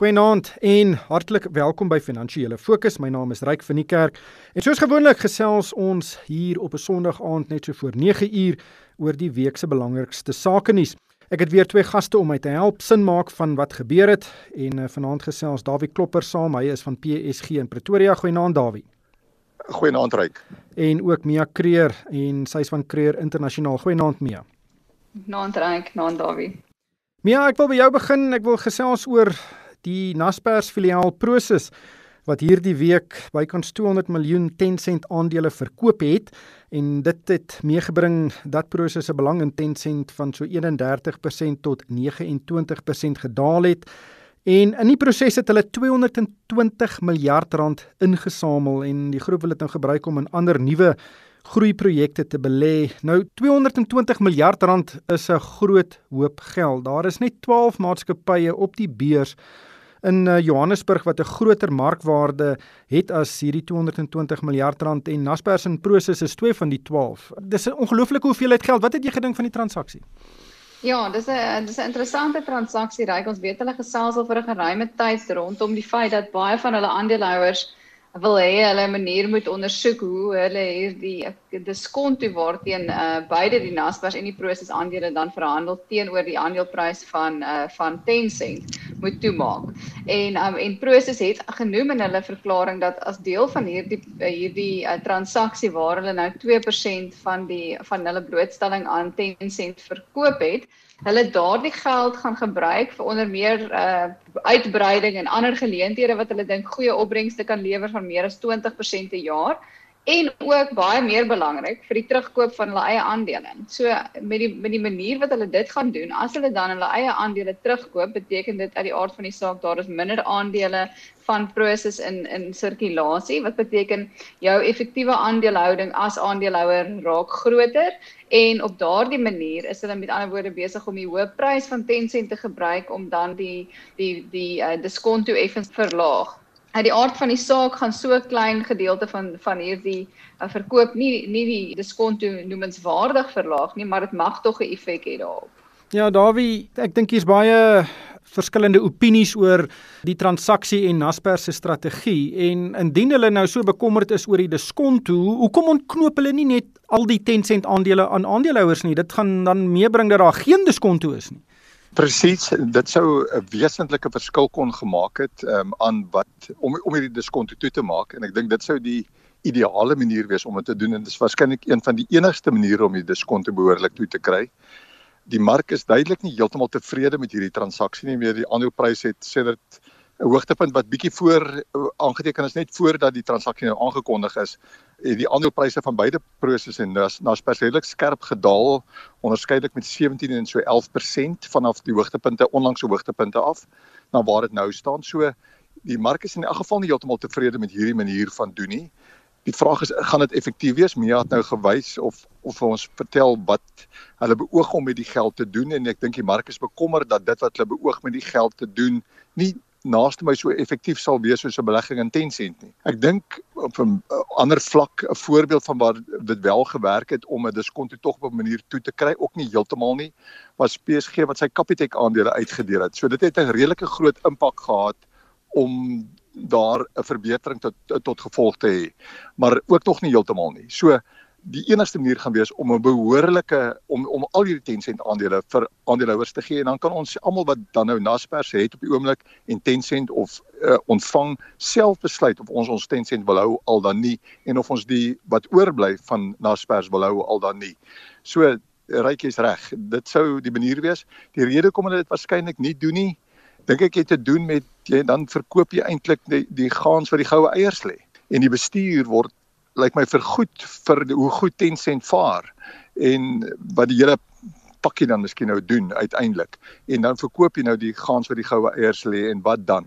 Goeienaand en hartlik welkom by Finansiële Fokus. My naam is Ryk van die Kerk. En soos gewoonlik gesels ons hier op 'n Sondag aand net so voor 9uur oor die week se belangrikste sake nuus. Ek het weer twee gaste om my te help sin maak van wat gebeur het en uh, vanaand gesels Dawie Klopper saam. Hy is van PSG in Pretoria. Goeienaand Dawie. Goeienaand Ryk. En ook Mia Kreer en sy's van Kreer Internasionaal. Goeienaand Mia. Naand Ryk, naand Dawie. Mia, ek wil by jou begin. Ek wil gesels oor die Naspers filiaal Prosus wat hierdie week bykans 200 miljoen Tencent aandele verkoop het en dit het meegebring dat Prosus se belang in Tencent van so 31% tot 29% gedaal het. En in die proses het hulle 220 miljard rand ingesamel en die groep wil dit nou gebruik om in ander nuwe groeiprojekte te belê. Nou 220 miljard rand is 'n groot hoop geld. Daar is net 12 maatskappye op die beurs in uh, Johannesburg wat 'n groter markwaarde het as hierdie 220 miljard rand en Naspers en Prosus is twee van die 12. Dis 'n ongelooflike hoeveelheid geld. Wat het jy gedink van die transaksie? Ja, dis 'n dis 'n interessante transaksie. Ryk ons weet hulle gesels al vir 'n geruime tyd rondom die feit dat baie van hulle aandeelhouers wil hê hulle manier moet ondersoek hoe hulle hierdie diskonto waarteen uh, beide die Naspers en die Prosus aandele dan verhandel teenoor die aandeleprys van uh, van Tencent moet toemaak. En um, en Prosus het genoem in hulle verklaring dat as deel van hierdie hierdie uh, transaksie waar hulle nou 2% van die van hulle blootstelling aan Tencent verkoop het, hulle daardie geld gaan gebruik vir onder meer uh uitbreiding en ander geleenthede wat hulle dink goeie opbrengste kan lewer van meer as 20% per jaar en ook baie meer belangrik vir die terugkoop van hulle eie aandele. So met die met die manier wat hulle dit gaan doen, as hulle dan hulle eie aandele terugkoop, beteken dit uit die aard van die saak daar is minder aandele van Prosus in in sirkulasie wat beteken jou effektiewe aandelehouding as aandeelhouer raak groter en op daardie manier is hulle met ander woorde besig om die hoë prys van Tencent te gebruik om dan die die die uh, diskonto effens verlaag. Uit die aard van die saak gaan so 'n klein gedeelte van van hierdie uh, verkoop nie nie die diskonto noemenswaardig verlaag nie, maar dit mag tog 'n effek hê daarop. Ja, Dawie, ek dink hier's baie verskillende opinies oor die transaksie en Naspers se strategie en indien hulle nou so bekommerd is oor die diskonto, hoekom ontknoop hulle nie net al die Tencent aandele aan aandeelhouers nie? Dit gaan dan meebring dat daar geen diskonto is nie. Presies, dit sou 'n wesentlike verskil kon gemaak het um, aan wat om om hierdie diskonto toe te maak. En ek dink dit sou die ideale manier wees om dit te doen. En dit is waarskynlik een van die enigste maniere om die diskonto behoorlik toe te kry. Die mark is duidelik nie heeltemal tevrede met hierdie transaksie nie. Meer die aandelepryse het sedert 'n hoogtepunt wat bietjie voor uh, aangeteken is net voordat die transaksie nou aangekondig is het die aandelepryse van beide Prosus en Naspers redelik skerp gedaal onderskeidelik met 17 en so 11% vanaf die hoogtepunte onlangs hoogtepunte af na waar dit nou staan so die mark is in elk geval nie heeltemal tevrede met hierdie manier van doen nie Die vraag is gaan dit effektief wees? Mia het nou gewys of of ons vertel wat hulle beoog om met die geld te doen en ek dink die mark is bekommerd dat dit wat hulle beoog met die geld te doen nie naaste my so effektief sal wees soos 'n belegging in Tencent nie. Ek dink op 'n ander vlak 'n voorbeeld van waar dit wel gewerk het om 'n diskonto tog op 'n manier toe te kry, ook nie heeltemal nie, was PSG wat sy Capitec aandele uitgedeel het. So dit het 'n redelike groot impak gehad om daar 'n verbetering tot tot gevolg te hê, maar ook nog nie heeltemal nie. So die enigste manier gaan wees om 'n behoorlike om om al hierdie Tencent aandele vir aandeelhouers te gee en dan kan ons almal wat dan nou Naspers het op die oomblik en Tencent of uh, ontvang self besluit of ons ons Tencent wil hou al dan nie en of ons die wat oorbly van Naspers wil hou al dan nie. So rykies reg. Dit sou die manier wees. Die rede hoekom hulle dit waarskynlik nie doen nie, dink ek het te doen met jy dan verkoop jy eintlik die, die gaans wat die goue eiers lê en die bestuur word lyk like my vergoed vir die, hoe goed Tencent vaar en wat die hele pakkie dan miskien nou doen uiteindelik en dan verkoop jy nou die gaans wat die goue eiers lê en wat dan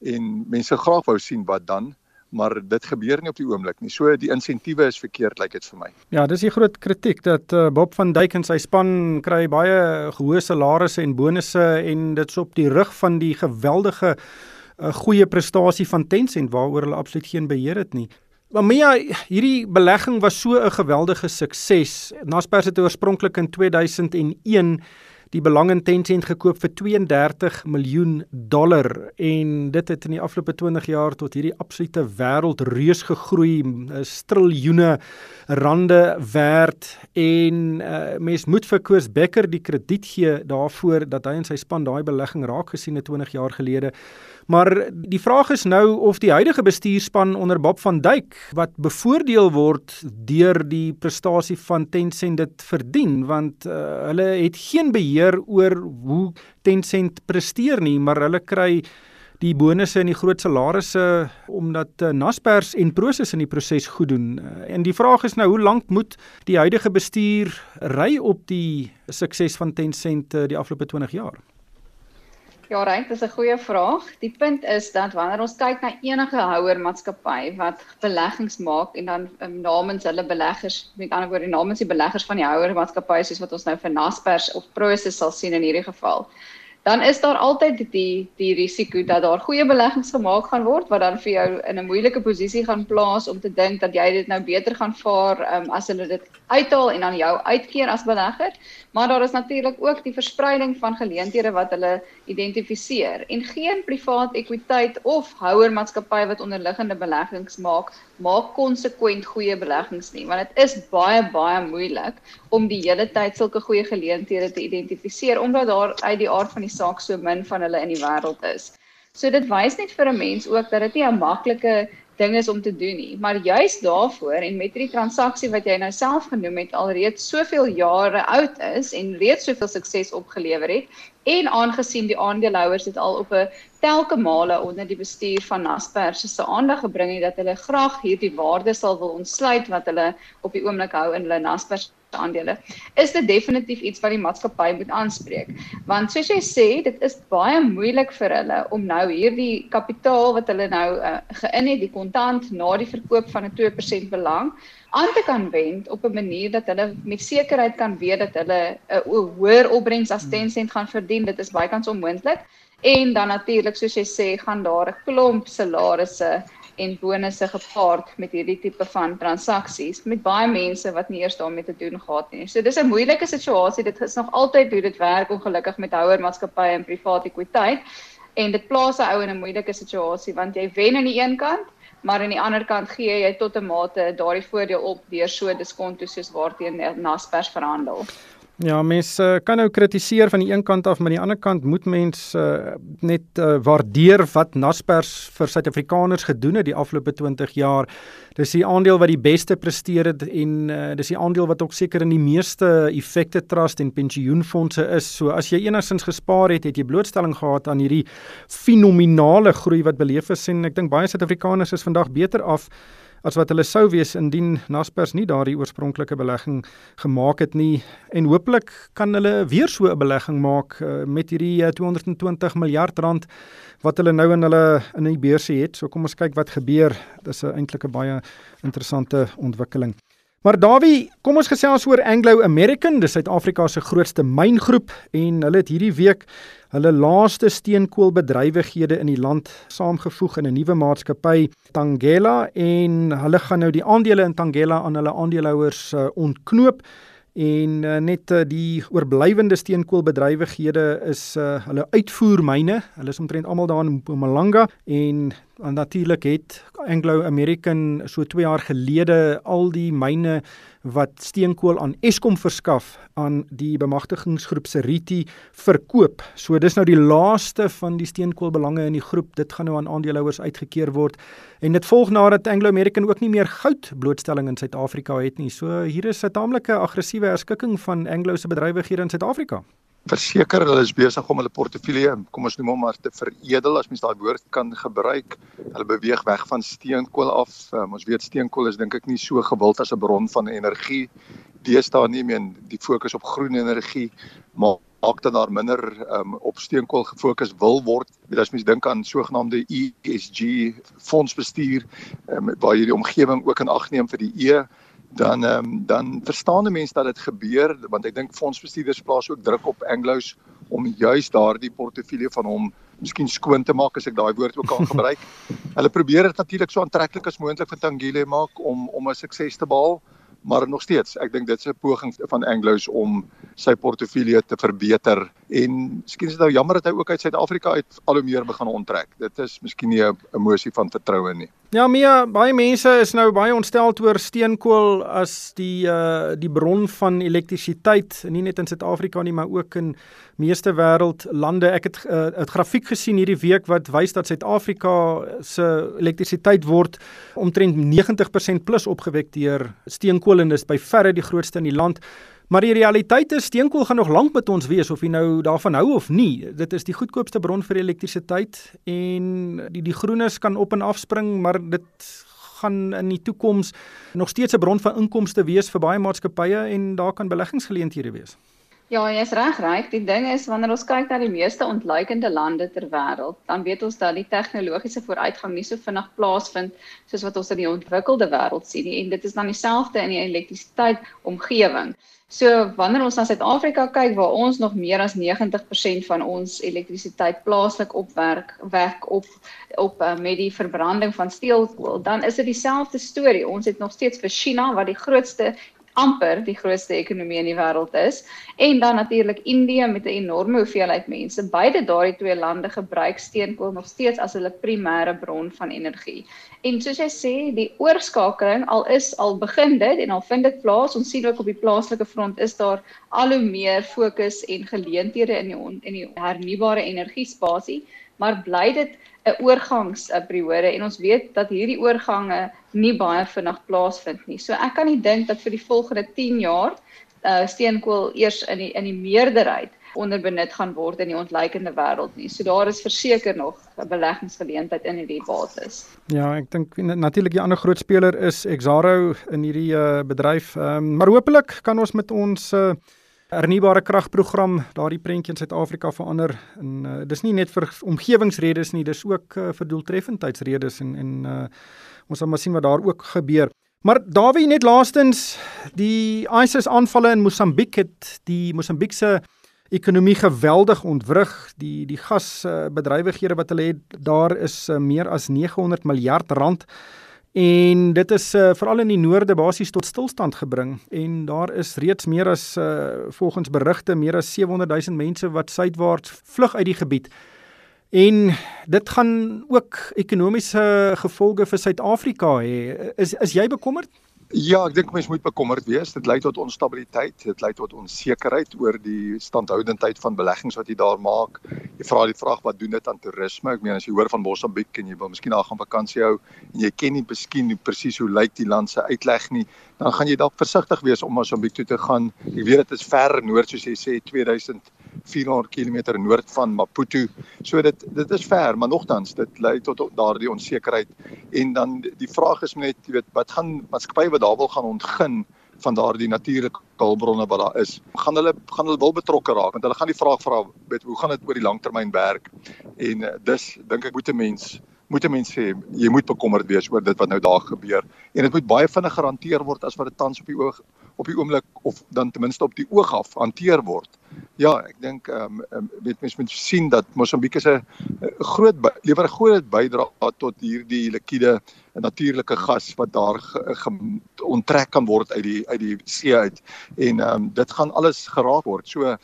en mense graag wou sien wat dan maar dit gebeur nie op die oomblik nie. So die insentiewe is verkeerd lyk like dit vir my. Ja, dis die groot kritiek dat uh, Bob van Duyk en sy span kry baie hoë salarisse en bonusse en dit's op die rug van die geweldige 'n uh, goeie prestasie van Tencent waaroor hulle absoluut geen beheer het nie. Maar Mia, hierdie belegging was so 'n geweldige sukses. Naspers het oorspronklik in 2001 die belang in Tencent gekoop vir 32 miljoen dollar en dit het in die afgelope 20 jaar tot hierdie absolute wêreldreus gegroei, triljoene rande werd en uh, mens moet vir Koos Becker die krediet gee daarvoor dat hy en sy span daai belegging raak gesien het 20 jaar gelede. Maar die vraag is nou of die huidige bestuurspan onder Bob van Duyk wat bevoordeel word deur die prestasie van Tencent dit verdien want uh, hulle het geen beheer oor hoe Tencent presteer nie, maar hulle kry die bonusse en die groot salarisse omdat uh, Naspers en Prosus in die proses goed doen. Uh, en die vraag is nou hoe lank moet die huidige bestuur ry op die sukses van Tencent uh, die afgelope 20 jaar? Ja, reg, dis 'n goeie vraag. Die punt is dat wanneer ons kyk na enige houer maatskappy wat beleggings maak en dan um, namens hulle beleggers, met ander woorde namens die beleggers van die houer maatskappy soos wat ons nou vir Naspers of Prosus sal sien in hierdie geval, dan is daar altyd die die risiko dat daar goeie beleggings gemaak gaan word wat dan vir jou in 'n moeilike posisie gaan plaas om te dink dat jy dit nou beter gaan vaar um, as hulle dit uithaal en dan jou uitkeer as belegger. Maar daar is natuurlik ook die verspreiding van geleenthede wat hulle identifiseer en geen privaat ekwiteit of houer maatskappy wat onderliggende beleggings maak, maak konsekwent goeie beleggings nie, want dit is baie baie moeilik om die hele tyd sulke goeie geleenthede te identifiseer omdat daar uit die aard van die saak so min van hulle in die wêreld is. So dit wys net vir 'n mens ook dat dit nie 'n maklike ding is om te doen nie, maar juis daarvoor en met hierdie transaksie wat jy nou self genoem het alreeds soveel jare oud is en reeds soveel sukses opgelewer het en aangesien die aandeelhouers dit al op 'n telke male onder die bestuur van Naspers se aandag gebring het dat hulle graag hierdie waarde sal wil ontsluit wat hulle op die oomblik hou in hulle Naspers aandele. Is dit definitief iets wat die maatskappy moet aanspreek? Want soos jy sê, dit is baie moeilik vir hulle om nou hierdie kapitaal wat hulle nou uh, geïn het, die kontant na die verkoop van 'n 2% belang aan te kan wend op 'n manier dat hulle met sekerheid kan weet dat hulle 'n uh, hoër opbrengs as Tencent gaan verdien. Dit is baie kans onmoontlik. En dan natuurlik soos jy sê, gaan daar 'n klomp salarisse en bonusse gepaard met hierdie tipe van transaksies met baie mense wat nie eers daarmee te doen gehad nie. So dis 'n moeilike situasie. Dit is nog altyd hoe dit werk ongelukkig met houer maatskappye en private ekwiteit en dit plaas 'n ou in 'n moeilike situasie want jy wen aan die een kant, maar aan die ander kant gee jy tot 'n mate daardie voordeel op deur so diskonto soos waarteen Naspers verhandel. Ja, mense kan nou kritiseer van die een kant af, maar aan die ander kant moet mense uh, net uh, waardeer wat Naspers vir Suid-Afrikaners gedoen het die afgelope 20 jaar. Dis die aandeel wat die beste presteer het en uh, dis die aandeel wat ook seker in die meeste effekte trust en pensioenfonde is. So as jy enigstens gespaar het, het jy blootstelling gehad aan hierdie fenominale groei wat beleef is en ek dink baie Suid-Afrikaners is vandag beter af as wat hulle sou wees indien Naspers nie daardie oorspronklike belegging gemaak het nie en hooplik kan hulle weer so 'n belegging maak uh, met hierdie uh, 220 miljard rand wat hulle nou in hulle in die beursie het. So kom ons kyk wat gebeur. Dis 'n eintlik 'n baie interessante ontwikkeling. Maar Dawie, kom ons gesels oor Anglo American, dis Suid-Afrika se grootste myngroep en hulle het hierdie week hulle laaste steenkoolbedrywighede in die land saamgevoeg in 'n nuwe maatskappy, Tangela, en hulle gaan nou die aandele in Tangela aan hulle aandeelhouers uh, ontknoop en uh, net uh, die oorblywende steenkoolbedrywighede is uh, hulle uitvoermyne. Hulle is omtrent almal daar in Mpumalanga en En natuurlik het Anglo American so 2 jaar gelede al die myne wat steenkool aan Eskom verskaf aan die bemagtigingsgroep Seriti verkoop. So dis nou die laaste van die steenkoolbelange in die groep. Dit gaan nou aan aandeelhouers uitgekeer word. En dit volg nadat Anglo American ook nie meer goud blootstelling in Suid-Afrika het nie. So hier is 'n taamlike aggressiewe herskikking van Anglo se bedrywighede in Suid-Afrika verseker hulle is besig om hulle portefeulje, kom ons noem hom maar te veredel as mens daai woord kan gebruik. Hulle beweeg weg van steenkool af. Um, ons weet steenkool is dink ek nie so gewild as 'n bron van energie. Deesdae nie meer die fokus op groen energie, maak dan daar minder um, op steenkool gefokus wil word. Weet as mens dink aan sogenaamde ESG fondsbestuur, um, waar jy die omgewing ook in ag neem vir die E dan um, dan verstaan die mense dat dit gebeur want ek dink fondsbestuurders plaas ook druk op Anglos om juis daardie portefeulje van hom miskien skoon te maak as ek daai woord ook kan gebruik. Hulle probeer dit natuurlik so aantreklik as moontlik vir Tangile maak om om 'n sukses te behaal, maar nog steeds ek dink dit is 'n poging van Anglo's om sy portefeulje te verbeter en miskien is dit nou jammer dat hy ook uit Suid-Afrika uit al hoe meer begin onttrek dit is miskien nie 'n emosie van vertroue nie Ja, Mia, baie mense is nou baie ontstel oor steenkool as die uh die bron van elektrisiteit, nie net in Suid-Afrika nie, maar ook in meeste wêreldlande. Ek het 'n uh, grafiek gesien hierdie week wat wys dat Suid-Afrika se elektrisiteit word omtrent 90% plus opgewek deur steenkool en dis by verre die grootste in die land. Maar die realiteit is steenkool gaan nog lank met ons wees of jy nou daarvan hou of nie. Dit is die goedkoopste bron vir elektrisiteit en die die groenes kan op en af spring, maar dit gaan in die toekoms nog steeds 'n bron van inkomste wees vir baie maatskappye en daar kan beleggingsgeleenthede wees. Ja, jy's reg, reg. Die ding is wanneer ons kyk na die meeste ontluikende lande ter wêreld, dan weet ons dat die tegnologiese vooruitgang nie so vinnig plaasvind soos wat ons in die ontwikkelde wêreld sien nie en dit is dan dieselfde in die elektrisiteit omgewing. So wanneer ons na Suid-Afrika kyk waar ons nog meer as 90% van ons elektrisiteit plaaslik opwerk, werk op op uh, met die verbranding van steenkool, dan is dit dieselfde storie. Ons het nog steeds vir China wat die grootste amper die grootste ekonomie in die wêreld is en dan natuurlik Indië met 'n enorme hoeveelheid mense. Beide daardie twee lande gebruik steenkool nog steeds as hulle primêre bron van energie. En soos jy sê, die oorskakeling al is al begin dit en al vind dit plaas. Ons sien ook op die plaaslike front is daar al hoe meer fokus en geleenthede in die in die hernubare energie spasie, maar bly dit 'n oorgangsperiode en ons weet dat hierdie oorgange nie baie vinnig plaasvind nie. So ek kan nie dink dat vir die volgende 10 jaar uh steenkool eers in die in die meerderheid onderbenut gaan word in die ontleikende wêreld nie. So daar is verseker nog 'n beleggingsgeleentheid in hierdie bates. Ja, ek dink natuurlik die ander groot speler is Exaro in hierdie uh, bedryf. Um, maar hopelik kan ons met ons uh, hernubare kragprogram daardie prentjie in Suid-Afrika verander en uh, dis nie net vir omgewingsredes nie, dis ook uh, vir doeltreffendheidsredes en en uh, ons sal maar sien wat daar ook gebeur. Maar Dawie net laastens die ISIS aanvalle in Mosambiek het die Mosambiekse ekonomie geweldig ontwrig. Die die gasbedrywighede wat hulle het, daar is uh, meer as 900 miljard rand En dit is uh, veral in die noorde basies tot stilstand gebring en daar is reeds meer as uh, volgens berigte meer as 700 000 mense wat suidwaarts vlug uit die gebied. En dit gaan ook ekonomiese gevolge vir Suid-Afrika hê. Is is jy bekommerd? Ja, ek dink mense moet bekommerd wees. Dit lei tot onstabiliteit, dit lei tot onsekerheid oor die standhoudendheid van beleggings wat jy daar maak. Jy vra die vraag wat doen dit aan toerisme? Ek meen as jy hoor van Mosambiek en jy wil miskien daar gaan vakansie hou en jy ken nie miskien presies hoe lyk die land se uitleg nie, dan gaan jy dalk versigtig wees om Mosambiek toe te gaan. Ek weet dit is ver noord soos jy sê 2000 400 km noord van Maputo. So dit dit is ver, maar nogtans dit lei tot daardie onsekerheid. En dan die vraag is net, jy weet, wat gaan maatskappye wat daar wil gaan ontgin van daardie natuurlike hulpbronne wat daar is. Gaan hulle gaan hulle wil betrokke raak want hulle gaan die vraag vra, weet hoe gaan dit oor die langtermyn werk? En uh, dis dink ek moet 'n mens moet 'n mens sê jy moet bekommerd wees oor dit wat nou daar gebeur en dit moet baie vinnig gehanteer word as wat dit tans op die oog op die oomblik of dan ten minste op die oog af hanteer word. Ja, ek dink ehm um, weet mens moet sien dat Mosambiek is 'n groot lewer 'n groot bydrae tot hierdie liquide natuurlike gas wat daar ge, ge, onttrek kan word uit die uit die see uit en ehm um, dit gaan alles geraak word. So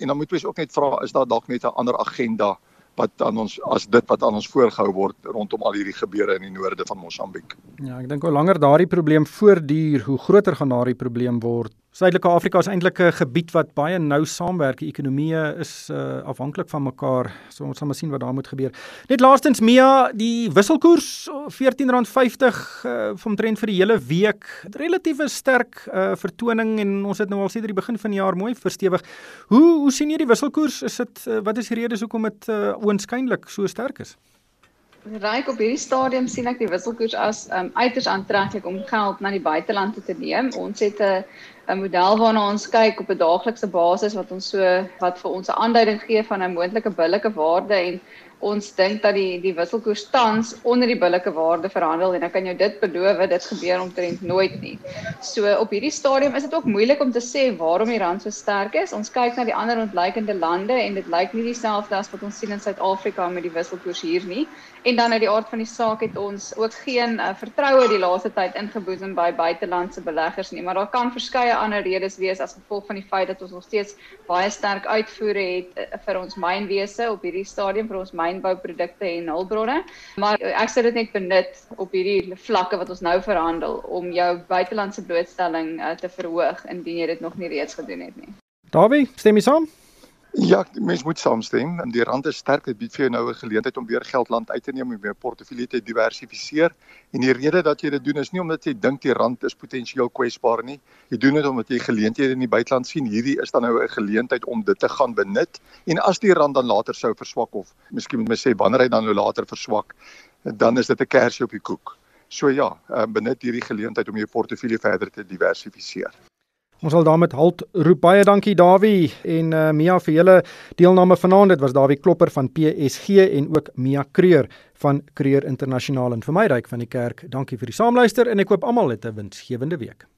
en dan moet mens ook net vra is daar dalk net 'n ander agenda wat aan ons as dit wat aan ons voorgehou word rondom al hierdie gebeure in die noorde van Mosambiek. Ja, ek dink hoe langer daardie probleem voortduur, hoe groter gaan daardie probleem word. Suidelike Afrika is eintlik 'n gebied wat baie nou saamwerk. Ekonomieë is uh, afhanklik van mekaar. So ons sal maar sien wat daar moet gebeur. Net laastens Mia, die wisselkoers R14.50 uh, van trend vir die hele week. Relatief sterk uh, vertoning en ons het nou al sedert die begin van die jaar mooi verstewig. Hoe hoe sien jy die wisselkoers? Is dit uh, wat is die redes hoekom dit uh, oënskynlik so sterk is? Ryk op hierdie stadium sien ek die wisselkoers as um, uiters aantreklik om geld na die buiteland te neem. Ons het 'n 'n model waarna ons kyk op 'n daaglikse basis wat ons so wat vir ons 'n aanduiding gee van 'n moontlike billike waarde en ons dink dat die die wisselkoers tans onder die billike waarde verhandel en ek kan jou dit beloof dit gebeur omtrent nooit nie. So op hierdie stadium is dit ook moeilik om te sê waarom die rand so sterk is. Ons kyk na die ander ontleikende lande en dit lyk nie dieselfde as wat ons sien in Suid-Afrika met die wisselkoers hier nie. En dan uit die aard van die saak het ons ook geen uh, vertroue die laaste tyd ingeboesem by buitelandse beleggers nie, maar daar kan verskeie ander redes wees as gevolg van die feit dat ons nog steeds baie sterk uitvoere het uh, vir ons mynwese op hierdie stadium vir ons mynbouprodukte en hulpbronne. Maar ek sê dit net benut op hierdie vlakke wat ons nou verhandel om jou buitelandse blootstelling uh, te verhoog indien jy dit nog nie reeds gedoen het nie. Dawie, stem jy saam? Ja, mens moet saamstem. Die rand is sterk, dit bied vir jou nou 'n geleentheid om weer geld land uit te neem om jou portefeulje te diversifiseer. En die rede dat jy dit doen is nie omdat jy dink die rand is potensieel kwesbaar nie. Jy doen dit omdat jy geleenthede in die buiteland sien. Hierdie is dan nou 'n geleentheid om dit te gaan benut. En as die rand dan later sou verswak of miskien moet mens sê wanneer hy dan nou later verswak, dan is dit 'n kersie op die koek. So ja, eh, benut hierdie geleentheid om jou portefeulje verder te diversifiseer. Ons sal daarmee halt roep baie dankie Dawie en uh, Mia vir julle deelname vanaand. Dit was Dawie Klopper van PSG en ook Mia Kreur van Kreur Internasionaal en vir my ryk van die kerk. Dankie vir die saamluister en ek hoop almal 'n winsgewende week.